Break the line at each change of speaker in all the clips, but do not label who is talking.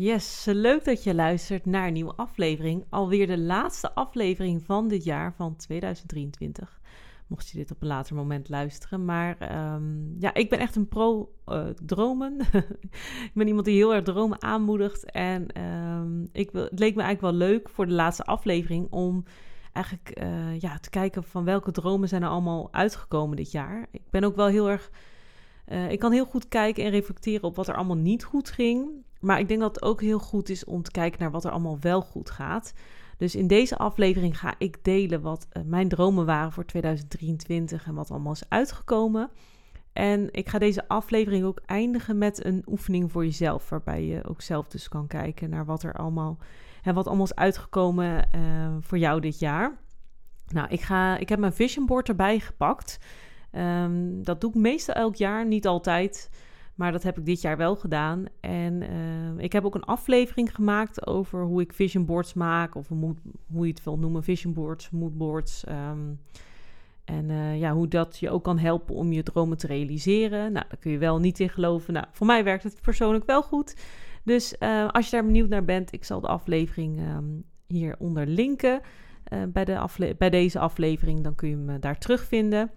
Yes, leuk dat je luistert naar een nieuwe aflevering. Alweer de laatste aflevering van dit jaar van 2023. Mocht je dit op een later moment luisteren. Maar ehm, ja, ik ben echt een pro-dromen. ik ben iemand die heel erg dromen aanmoedigt. En ehm, ik wil, het leek me eigenlijk wel leuk voor de laatste aflevering om eigenlijk uh, ja, te kijken van welke dromen zijn er allemaal uitgekomen dit jaar. Ik ben ook wel heel erg. Uh, ik kan heel goed kijken en reflecteren op wat er allemaal niet goed ging. Maar ik denk dat het ook heel goed is om te kijken naar wat er allemaal wel goed gaat. Dus in deze aflevering ga ik delen wat uh, mijn dromen waren voor 2023 en wat allemaal is uitgekomen. En ik ga deze aflevering ook eindigen met een oefening voor jezelf, waarbij je ook zelf dus kan kijken naar wat er allemaal en wat allemaal is uitgekomen uh, voor jou dit jaar. Nou, ik, ga, ik heb mijn vision board erbij gepakt. Um, dat doe ik meestal elk jaar, niet altijd. Maar dat heb ik dit jaar wel gedaan. En uh, ik heb ook een aflevering gemaakt over hoe ik vision boards maak. Of hoe je het wil noemen, vision boards, moodboards. Um, en uh, ja, hoe dat je ook kan helpen om je dromen te realiseren. Nou, daar kun je wel niet in geloven. Nou, voor mij werkt het persoonlijk wel goed. Dus uh, als je daar benieuwd naar bent, ik zal de aflevering um, hieronder linken. bij, de bij deze aflevering, dan kun je hem daar terugvinden.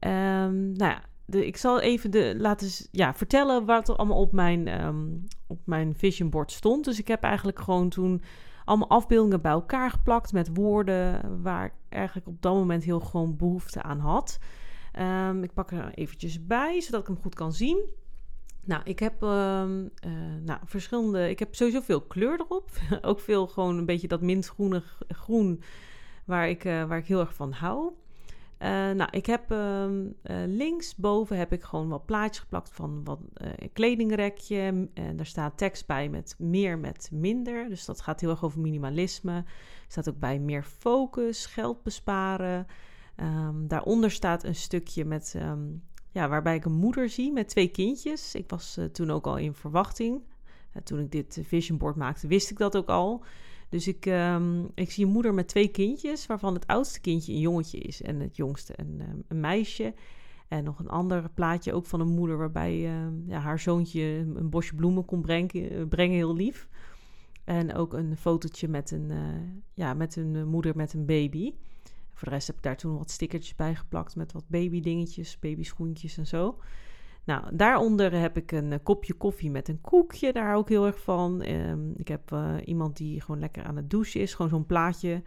Um, nou ja, de, ik zal even de, laten ja, vertellen wat er allemaal op mijn, um, op mijn vision board stond. Dus ik heb eigenlijk gewoon toen allemaal afbeeldingen bij elkaar geplakt met woorden waar ik eigenlijk op dat moment heel gewoon behoefte aan had. Um, ik pak er eventjes bij, zodat ik hem goed kan zien. Nou, ik heb um, uh, nou, verschillende. Ik heb sowieso veel kleur erop. Ook veel gewoon een beetje dat mintgroene groen waar ik, uh, waar ik heel erg van hou. Uh, nou, ik heb uh, uh, linksboven heb ik gewoon wat plaatjes geplakt van wat kledingrekje. En daar staat tekst bij met meer met minder. Dus dat gaat heel erg over minimalisme. Er staat ook bij meer focus, geld besparen. Um, daaronder staat een stukje met, um, ja, waarbij ik een moeder zie met twee kindjes. Ik was toen ook al in verwachting. toen ik dit vision board maakte, wist ik dat ook al. Dus ik, um, ik zie een moeder met twee kindjes, waarvan het oudste kindje een jongetje is en het jongste een, um, een meisje. En nog een ander plaatje ook van een moeder waarbij uh, ja, haar zoontje een bosje bloemen kon brengen, brengen, heel lief. En ook een fotootje met een, uh, ja, met een moeder met een baby. Voor de rest heb ik daar toen wat stickertjes bij geplakt met wat babydingetjes, babyschoentjes en zo. Nou, daaronder heb ik een uh, kopje koffie met een koekje. Daar hou ik heel erg van. Um, ik heb uh, iemand die gewoon lekker aan het douchen is. Gewoon zo'n plaatje,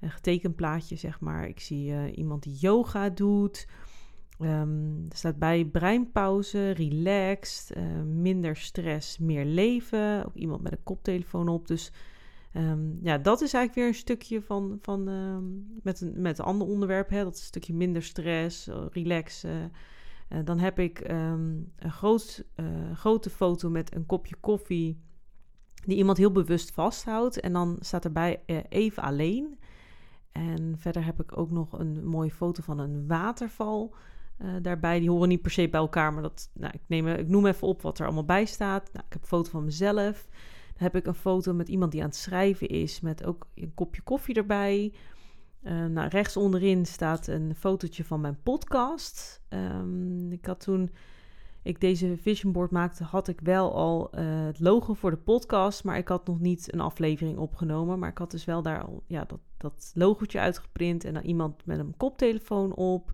een getekend plaatje, zeg maar. Ik zie uh, iemand die yoga doet. Um, er staat bij breinpauze, relaxed, minder stress, meer leven. Ook iemand met een koptelefoon op. Dus um, ja, dat is eigenlijk weer een stukje van, van met, een, met een ander onderwerp. Hè? Dat is een stukje minder stress, relaxen. Uh, dan heb ik um, een groot, uh, grote foto met een kopje koffie die iemand heel bewust vasthoudt. En dan staat erbij uh, even alleen. En verder heb ik ook nog een mooie foto van een waterval daarbij. Die horen niet per se bij elkaar, maar dat, nou, ik, neem, ik noem even op wat er allemaal bij staat. Nou, ik heb een foto van mezelf. Dan heb ik een foto met iemand die aan het schrijven is, met ook een kopje koffie erbij. Uh, rechts onderin staat een fotootje van mijn podcast. Um, ik had toen ik deze vision board maakte, had ik wel al uh, het logo voor de podcast, maar ik had nog niet een aflevering opgenomen. Maar ik had dus wel daar al ja, dat, dat uitgeprint en dan iemand met een koptelefoon op.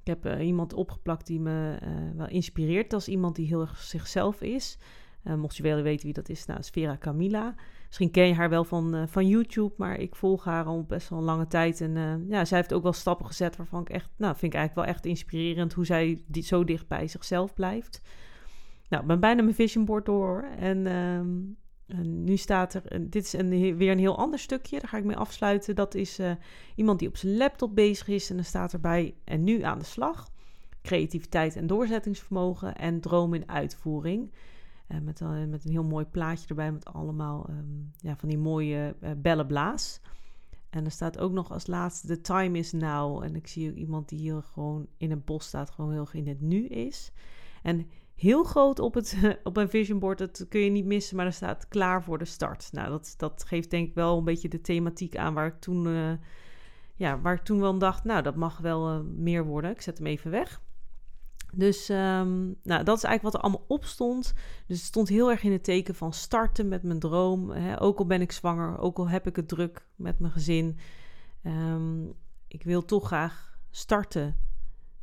Ik heb uh, iemand opgeplakt die me wel inspireert. Is iemand die heel erg zichzelf is. mocht je willen weten wie dat is, nou, is Vera Camilla. Misschien ken je haar wel van, uh, van YouTube, maar ik volg haar al best wel een lange tijd. En uh, ja, zij heeft ook wel stappen gezet waarvan ik echt, nou, vind ik eigenlijk wel echt inspirerend hoe zij die, zo dicht bij zichzelf blijft. Nou, ik ben bijna mijn vision board door. En, uh, en nu staat er, dit is een, weer een heel ander stukje, daar ga ik mee afsluiten. Dat is uh, iemand die op zijn laptop bezig is en dan staat erbij en nu aan de slag. Creativiteit en doorzettingsvermogen en droom in uitvoering. Uh, met, uh, met een heel mooi plaatje erbij met allemaal um, ja, van die mooie uh, bellenblaas. En er staat ook nog als laatste: The time is now. En ik zie ook iemand die hier gewoon in een bos staat, gewoon heel in het nu is. En heel groot op, het, op een vision board, dat kun je niet missen, maar er staat klaar voor de start. Nou, dat, dat geeft denk ik wel een beetje de thematiek aan waar ik toen, ja, waar ik toen wel dacht, nou, dat mag wel meer worden. Ik zet hem even weg. Dus um, nou, dat is eigenlijk wat er allemaal op stond. Dus het stond heel erg in het teken van starten met mijn droom. Hè. Ook al ben ik zwanger, ook al heb ik het druk met mijn gezin. Um, ik wil toch graag starten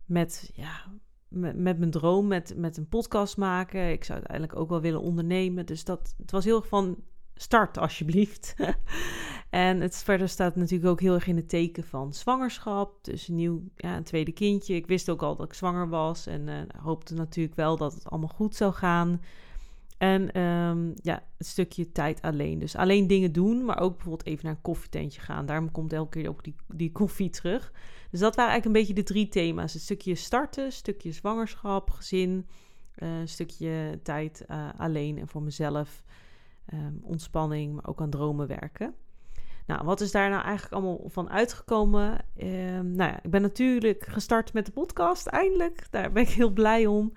met, ja, met, met, mijn droom, met, met een podcast maken. Ik zou uiteindelijk ook wel willen ondernemen. Dus dat, het was heel erg van start alsjeblieft. en het verder staat natuurlijk ook heel erg in het teken van zwangerschap. Dus een nieuw, ja, een tweede kindje. Ik wist ook al dat ik zwanger was en uh, hoopte natuurlijk wel dat het allemaal goed zou gaan. En um, ja, het stukje tijd alleen. Dus alleen dingen doen, maar ook bijvoorbeeld even naar een koffietentje gaan. Daarom komt elke keer ook die, die koffie terug. Dus dat waren eigenlijk een beetje de drie thema's. Een stukje starten, stukje zwangerschap, gezin, uh, stukje tijd uh, alleen en voor mezelf. Um, ontspanning, maar ook aan dromen werken. Nou, wat is daar nou eigenlijk allemaal van uitgekomen? Um, nou ja, ik ben natuurlijk gestart met de podcast, eindelijk. Daar ben ik heel blij om.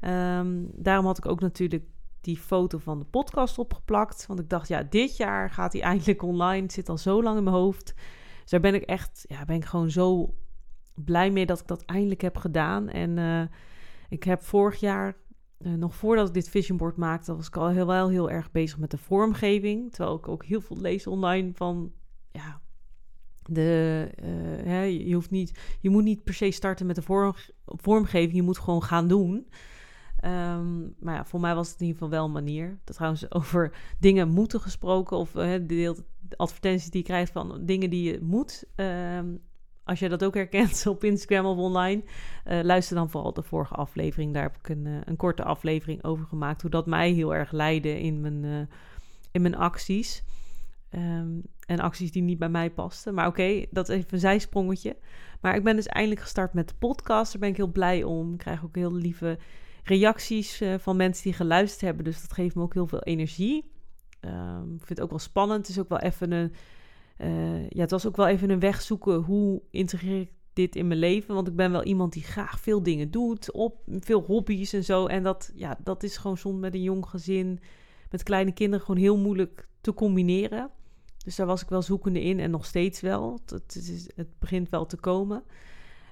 Um, daarom had ik ook natuurlijk die foto van de podcast opgeplakt. Want ik dacht, ja, dit jaar gaat hij eindelijk online. Het zit al zo lang in mijn hoofd. Dus daar ben ik echt, ja, ben ik gewoon zo blij mee dat ik dat eindelijk heb gedaan. En uh, ik heb vorig jaar uh, nog voordat ik dit vision board maakte, was ik al heel, wel heel erg bezig met de vormgeving. Terwijl ik ook heel veel lees online van, ja, de, uh, hè, je, hoeft niet, je moet niet per se starten met de vorm, vormgeving, je moet gewoon gaan doen. Um, maar ja, voor mij was het in ieder geval wel een manier. Dat trouwens over dingen moeten gesproken, of uh, de, de advertenties die je krijgt van dingen die je moet. Um, als je dat ook herkent op Instagram of online, uh, luister dan vooral de vorige aflevering. Daar heb ik een, uh, een, korte aflevering over gemaakt. Hoe dat mij heel erg leidde in mijn, uh, in mijn acties. Um, en acties die niet bij mij pasten. Maar oké, dat is even een zijsprongetje. Maar ik ben dus eindelijk gestart met de podcast. Daar ben ik heel blij om. Ik krijg ook heel lieve reacties van mensen die geluisterd hebben. Dus dat geeft me ook heel veel energie. Um, ik vind het ook wel spannend. Het is ook wel even een uh, ja, het was ook wel even een weg zoeken. Hoe integreer ik dit in mijn leven? Want ik ben wel iemand die graag veel dingen doet. Op, veel hobby's en zo. En dat, ja, dat is gewoon soms met een jong gezin, met kleine kinderen, gewoon heel moeilijk te combineren. Dus daar was ik wel zoekende in en nog steeds wel. Het, het, het begint wel te komen.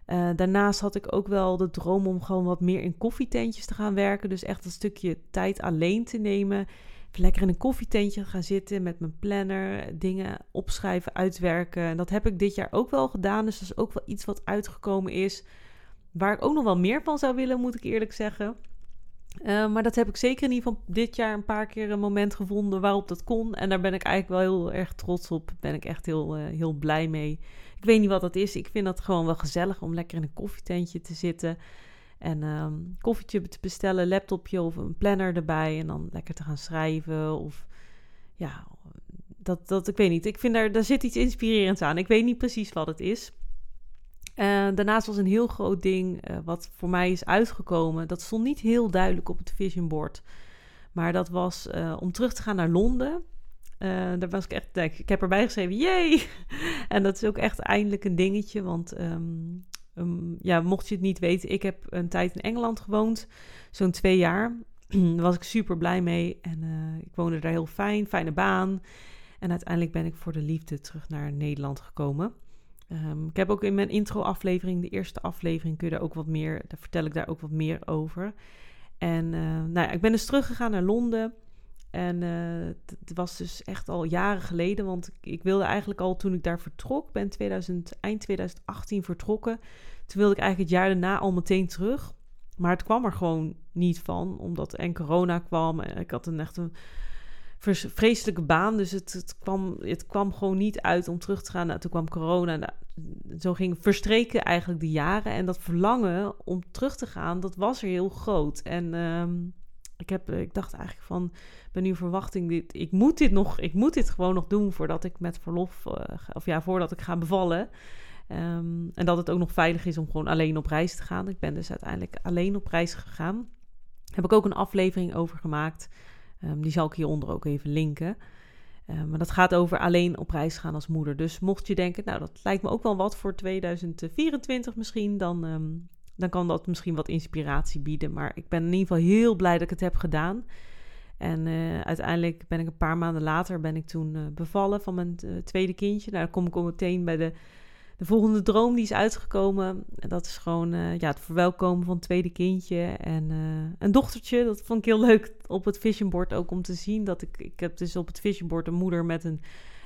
Uh, daarnaast had ik ook wel de droom om gewoon wat meer in koffietentjes te gaan werken. Dus echt een stukje tijd alleen te nemen lekker in een koffietentje gaan zitten met mijn planner, dingen opschrijven, uitwerken. En dat heb ik dit jaar ook wel gedaan. Dus dat is ook wel iets wat uitgekomen is. Waar ik ook nog wel meer van zou willen, moet ik eerlijk zeggen. Uh, maar dat heb ik zeker in ieder geval dit jaar een paar keer een moment gevonden waarop dat kon. En daar ben ik eigenlijk wel heel erg trots op. Ben ik echt heel, uh, heel blij mee. Ik weet niet wat dat is. Ik vind dat gewoon wel gezellig om lekker in een koffietentje te zitten. En um, koffietje te bestellen, laptopje of een planner erbij. En dan lekker te gaan schrijven. Of ja, dat, dat ik weet niet. Ik vind daar, daar zit iets inspirerends aan. Ik weet niet precies wat het is. Uh, daarnaast was een heel groot ding uh, wat voor mij is uitgekomen. Dat stond niet heel duidelijk op het vision board. Maar dat was uh, om terug te gaan naar Londen. daar was ik echt, ik heb erbij geschreven, jee! en dat is ook echt eindelijk een dingetje, want um, Um, ja, mocht je het niet weten, ik heb een tijd in Engeland gewoond, zo'n twee jaar. daar was ik super blij mee en uh, ik woonde daar heel fijn, fijne baan. En uiteindelijk ben ik voor de liefde terug naar Nederland gekomen. Um, ik heb ook in mijn intro-aflevering, de eerste aflevering, kun je daar ook wat meer, daar vertel ik daar ook wat meer over. En uh, nou ja, ik ben dus teruggegaan naar Londen. En uh, het was dus echt al jaren geleden, want ik, ik, wilde eigenlijk al toen ik daar vertrok, ben 2000, eind 2018 vertrokken. Toen wilde ik eigenlijk het jaar daarna al meteen terug. Maar het kwam er gewoon niet van, omdat en corona kwam. En ik had een echt een vreselijke baan, dus het, het, kwam, het kwam gewoon niet uit om terug te gaan. Nou, toen kwam corona. Nou, zo ging verstreken eigenlijk de jaren. En dat verlangen om terug te gaan, dat was er heel groot. En um, ik, heb, ik dacht eigenlijk van ben nu verwachting, dit, ik moet dit nog, ik moet dit gewoon nog doen voordat ik met verlof, uh, of ja, voordat ik ga bevallen. Um, en dat het ook nog veilig is om gewoon alleen op reis te gaan. Ik ben dus uiteindelijk alleen op reis gegaan. Heb ik ook een aflevering over gemaakt. Um, die zal ik hieronder ook even linken. Uh, maar dat gaat over alleen op reis gaan als moeder. Dus mocht je denken, nou dat lijkt me ook wel wat voor 2024 misschien, dan, dan kan dat misschien wat inspiratie bieden. Maar ik ben in ieder geval heel blij dat ik het heb gedaan. En uh, uiteindelijk ben ik een paar maanden later ben ik toen uh, bevallen van mijn tweede kindje. Nou, kom ik al meteen bij de de volgende droom die is uitgekomen, dat is gewoon ja, het verwelkomen van het tweede kindje en een dochtertje. Dat vond ik heel leuk op het visionboard ook om te zien. Dat ik, ik heb dus op het visionboard een moeder met een,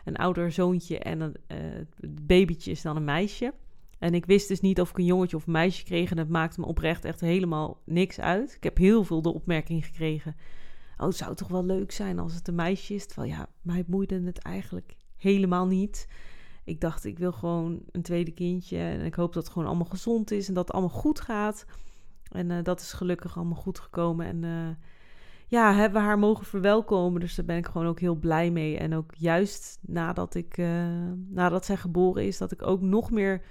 een ouder zoontje en een uh, babytje is dan een meisje. En ik wist dus niet of ik een jongetje of een meisje kreeg. En het maakte me oprecht echt helemaal niks uit. Ik heb heel veel de opmerking gekregen. Oh, het zou toch wel leuk zijn als het een meisje is. Terwijl ja, mij boeide het eigenlijk helemaal niet ik dacht, ik wil gewoon een tweede kindje. En ik hoop dat het gewoon allemaal gezond is en dat het allemaal goed gaat. En uh, dat is gelukkig allemaal goed gekomen. En uh, ja, hebben we haar mogen verwelkomen. Dus daar ben ik gewoon ook heel blij mee. En ook juist nadat, ik, uh, nadat zij geboren is, dat ik ook nog meer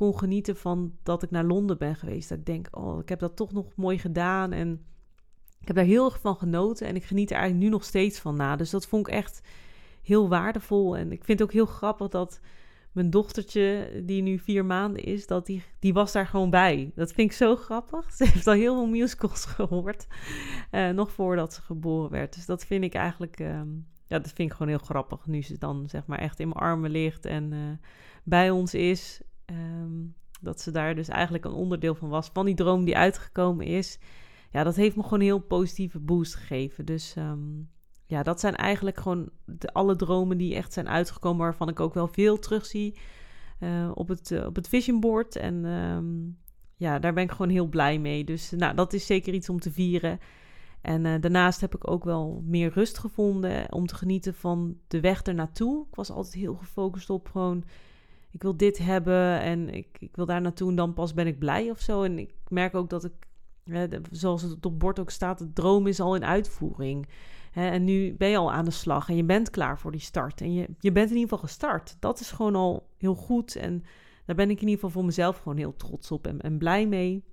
kon genieten van dat ik naar Londen ben geweest. Dat ik denk, oh, ik heb dat toch nog mooi gedaan. En ik heb daar heel erg van genoten. En ik geniet er eigenlijk nu nog steeds van na. Dus dat vond ik echt heel waardevol. En ik vind het ook heel grappig dat mijn dochtertje, die nu vier maanden is, dat die, die was daar gewoon bij. Dat vind ik zo grappig. Ze heeft al heel veel musicals gehoord, uh, nog voordat ze geboren werd. Dus dat vind ik eigenlijk, um, ja, dat vind ik gewoon heel grappig. Nu ze dan zeg maar echt in mijn armen ligt en uh, bij ons is. Um, dat ze daar dus eigenlijk een onderdeel van was, van die droom die uitgekomen is. Ja, dat heeft me gewoon een heel positieve boost gegeven. Dus um, ja, dat zijn eigenlijk gewoon de, alle dromen die echt zijn uitgekomen, waarvan ik ook wel veel terugzie uh, op, het, uh, op het vision board. En um, ja, daar ben ik gewoon heel blij mee. Dus nou, dat is zeker iets om te vieren. En uh, daarnaast heb ik ook wel meer rust gevonden om te genieten van de weg ernaartoe. Ik was altijd heel gefocust op gewoon, ik wil dit hebben en ik, ik wil daar naartoe en dan pas ben ik blij of zo. En ik merk ook dat ik, zoals het op bord ook staat, de droom is al in uitvoering. Hè, en nu ben je al aan de slag en je bent klaar voor die start. En je, je bent in ieder geval gestart. Dat is gewoon al heel goed. En daar ben ik in ieder geval voor mezelf gewoon heel trots op en, en blij mee.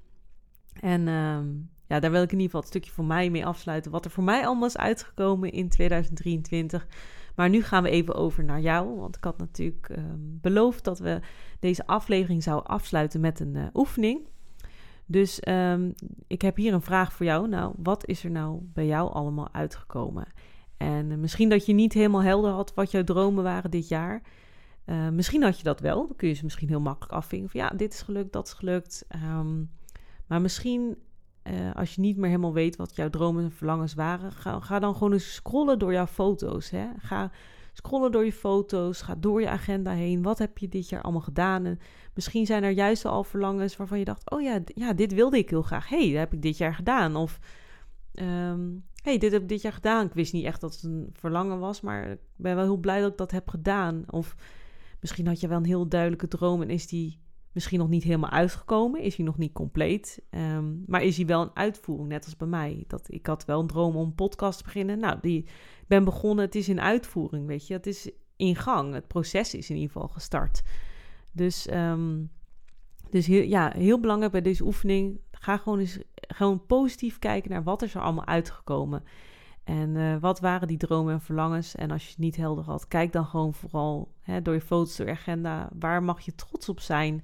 En uh, ja, daar wil ik in ieder geval het stukje voor mij mee afsluiten. Wat er voor mij allemaal is uitgekomen in 2023. Maar nu gaan we even over naar jou. Want ik had natuurlijk uh, beloofd dat we deze aflevering zouden afsluiten met een uh, oefening. Dus um, ik heb hier een vraag voor jou. Nou, wat is er nou bij jou allemaal uitgekomen? En uh, misschien dat je niet helemaal helder had wat jouw dromen waren dit jaar. Uh, misschien had je dat wel. Dan kun je ze misschien heel makkelijk afvinken. Van ja, dit is gelukt, dat is gelukt. Um, maar misschien uh, als je niet meer helemaal weet wat jouw dromen en verlangens waren, ga, dan gewoon eens scrollen door jouw foto's. Hè? Ga scrollen door je foto's, ga door je agenda heen. Wat heb je dit jaar allemaal gedaan? En misschien zijn er juist al verlangens waarvan je dacht: oh ja, ja dit wilde ik heel graag. hey, dat heb ik dit jaar gedaan. Of um, hey, dit heb ik dit jaar gedaan. Ik wist niet echt dat het een verlangen was, maar ik ben wel heel blij dat ik dat heb gedaan. Of misschien had je wel een heel duidelijke droom en is die misschien nog niet helemaal uitgekomen, is hij nog niet compleet, um, maar is hij wel een uitvoering, net als bij mij. Dat, ik had wel een droom om een podcast te beginnen. Nou, die ben begonnen, het is in uitvoering, weet je. Het is in gang, het proces is in ieder geval gestart. Dus, um, dus heel, ja, heel belangrijk bij deze oefening, ga gewoon eens gewoon positief kijken naar wat is er allemaal uitgekomen. En uh, wat waren die dromen en verlangens? En als je het niet helder had, kijk dan gewoon vooral hè, door je foto's, door je agenda. Waar mag je trots op zijn?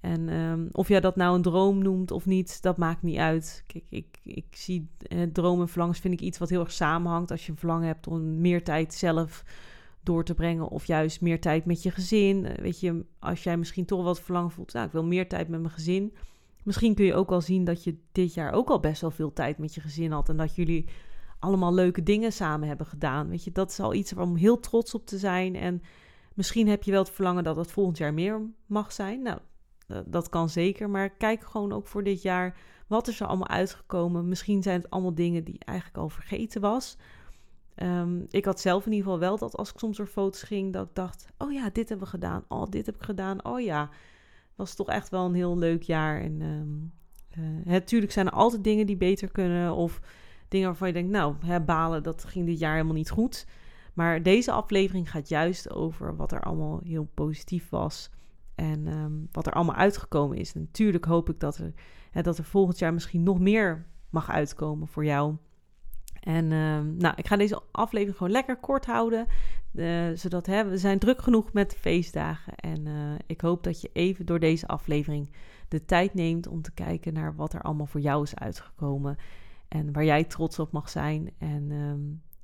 En um, of jij dat nou een droom noemt of niet, dat maakt niet uit. Kijk, ik, ik zie eh, dromen en verlangens vind ik iets wat heel erg samenhangt. Als je verlangen hebt om meer tijd zelf door te brengen of juist meer tijd met je gezin. Eh, weet je, als jij misschien toch wat verlangen voelt, nou, ik wil meer tijd met mijn gezin. Misschien kun je ook wel zien dat je dit jaar ook al best wel veel tijd met je gezin had en dat jullie allemaal leuke dingen samen hebben gedaan. Weet je, dat is al iets om heel trots op te zijn. En misschien heb je wel het verlangen dat het volgend jaar meer mag zijn. Nou, dat kan zeker. Maar kijk gewoon ook voor dit jaar. Wat is er allemaal uitgekomen? Misschien zijn het allemaal dingen die eigenlijk al vergeten was. Um, ik had zelf in ieder geval wel dat als ik soms door foto's ging, dat ik dacht: oh ja, dit hebben we gedaan. Oh, dit heb ik gedaan. Oh ja, was toch echt wel een heel leuk jaar. En um, uh, natuurlijk zijn er altijd dingen die beter kunnen. Of dingen waarvan je denkt: nou, hè, balen, dat ging dit jaar helemaal niet goed. Maar deze aflevering gaat juist over wat er allemaal heel positief was. En um, wat er allemaal uitgekomen is. natuurlijk hoop ik dat er, hè, dat er volgend jaar misschien nog meer mag uitkomen voor jou. En um, nou, ik ga deze aflevering gewoon lekker kort houden. zodat hè, we zijn druk genoeg met de feestdagen. En ik hoop dat je even door deze aflevering de tijd neemt om te kijken naar wat er allemaal voor jou is uitgekomen. En waar jij trots op mag zijn. En ehm,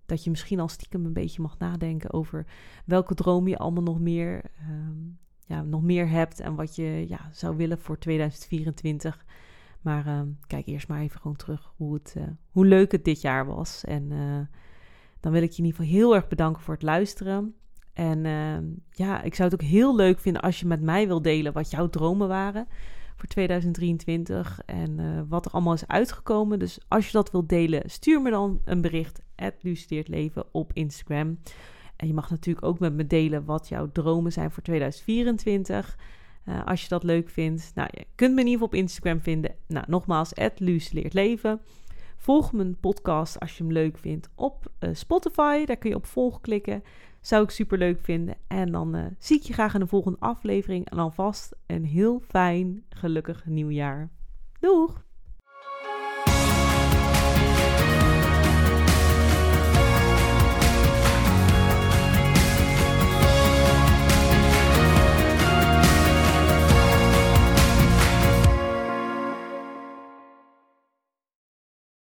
dat je misschien al stiekem een beetje mag nadenken over welke droom je allemaal nog meer, ehm, ja, nog meer hebt. En wat je ja, zou willen voor 2024. Maar ehm, kijk eerst maar even gewoon terug hoe, het, uh, hoe leuk het dit jaar was. En uh, dan wil ik je in ieder geval heel erg bedanken voor het luisteren. En uh, ja, ik zou het ook heel leuk vinden als je met mij wil delen wat jouw dromen waren voor 2023 en uh, wat er allemaal is uitgekomen. Dus als je dat wilt delen, stuur me dan een bericht Leven op Instagram. En je mag natuurlijk ook met me delen wat jouw dromen zijn voor 2024. Uh, als je dat leuk vindt. Nou, je kunt me in ieder geval op Instagram vinden. Nou, nogmaals, Leert Leven. Volg mijn podcast als je hem leuk vindt op uh, Spotify. Daar kun je op volg klikken. Zou ik super leuk vinden. En dan uh, zie ik je graag in de volgende aflevering. En alvast een heel fijn, gelukkig nieuwjaar. Doeg!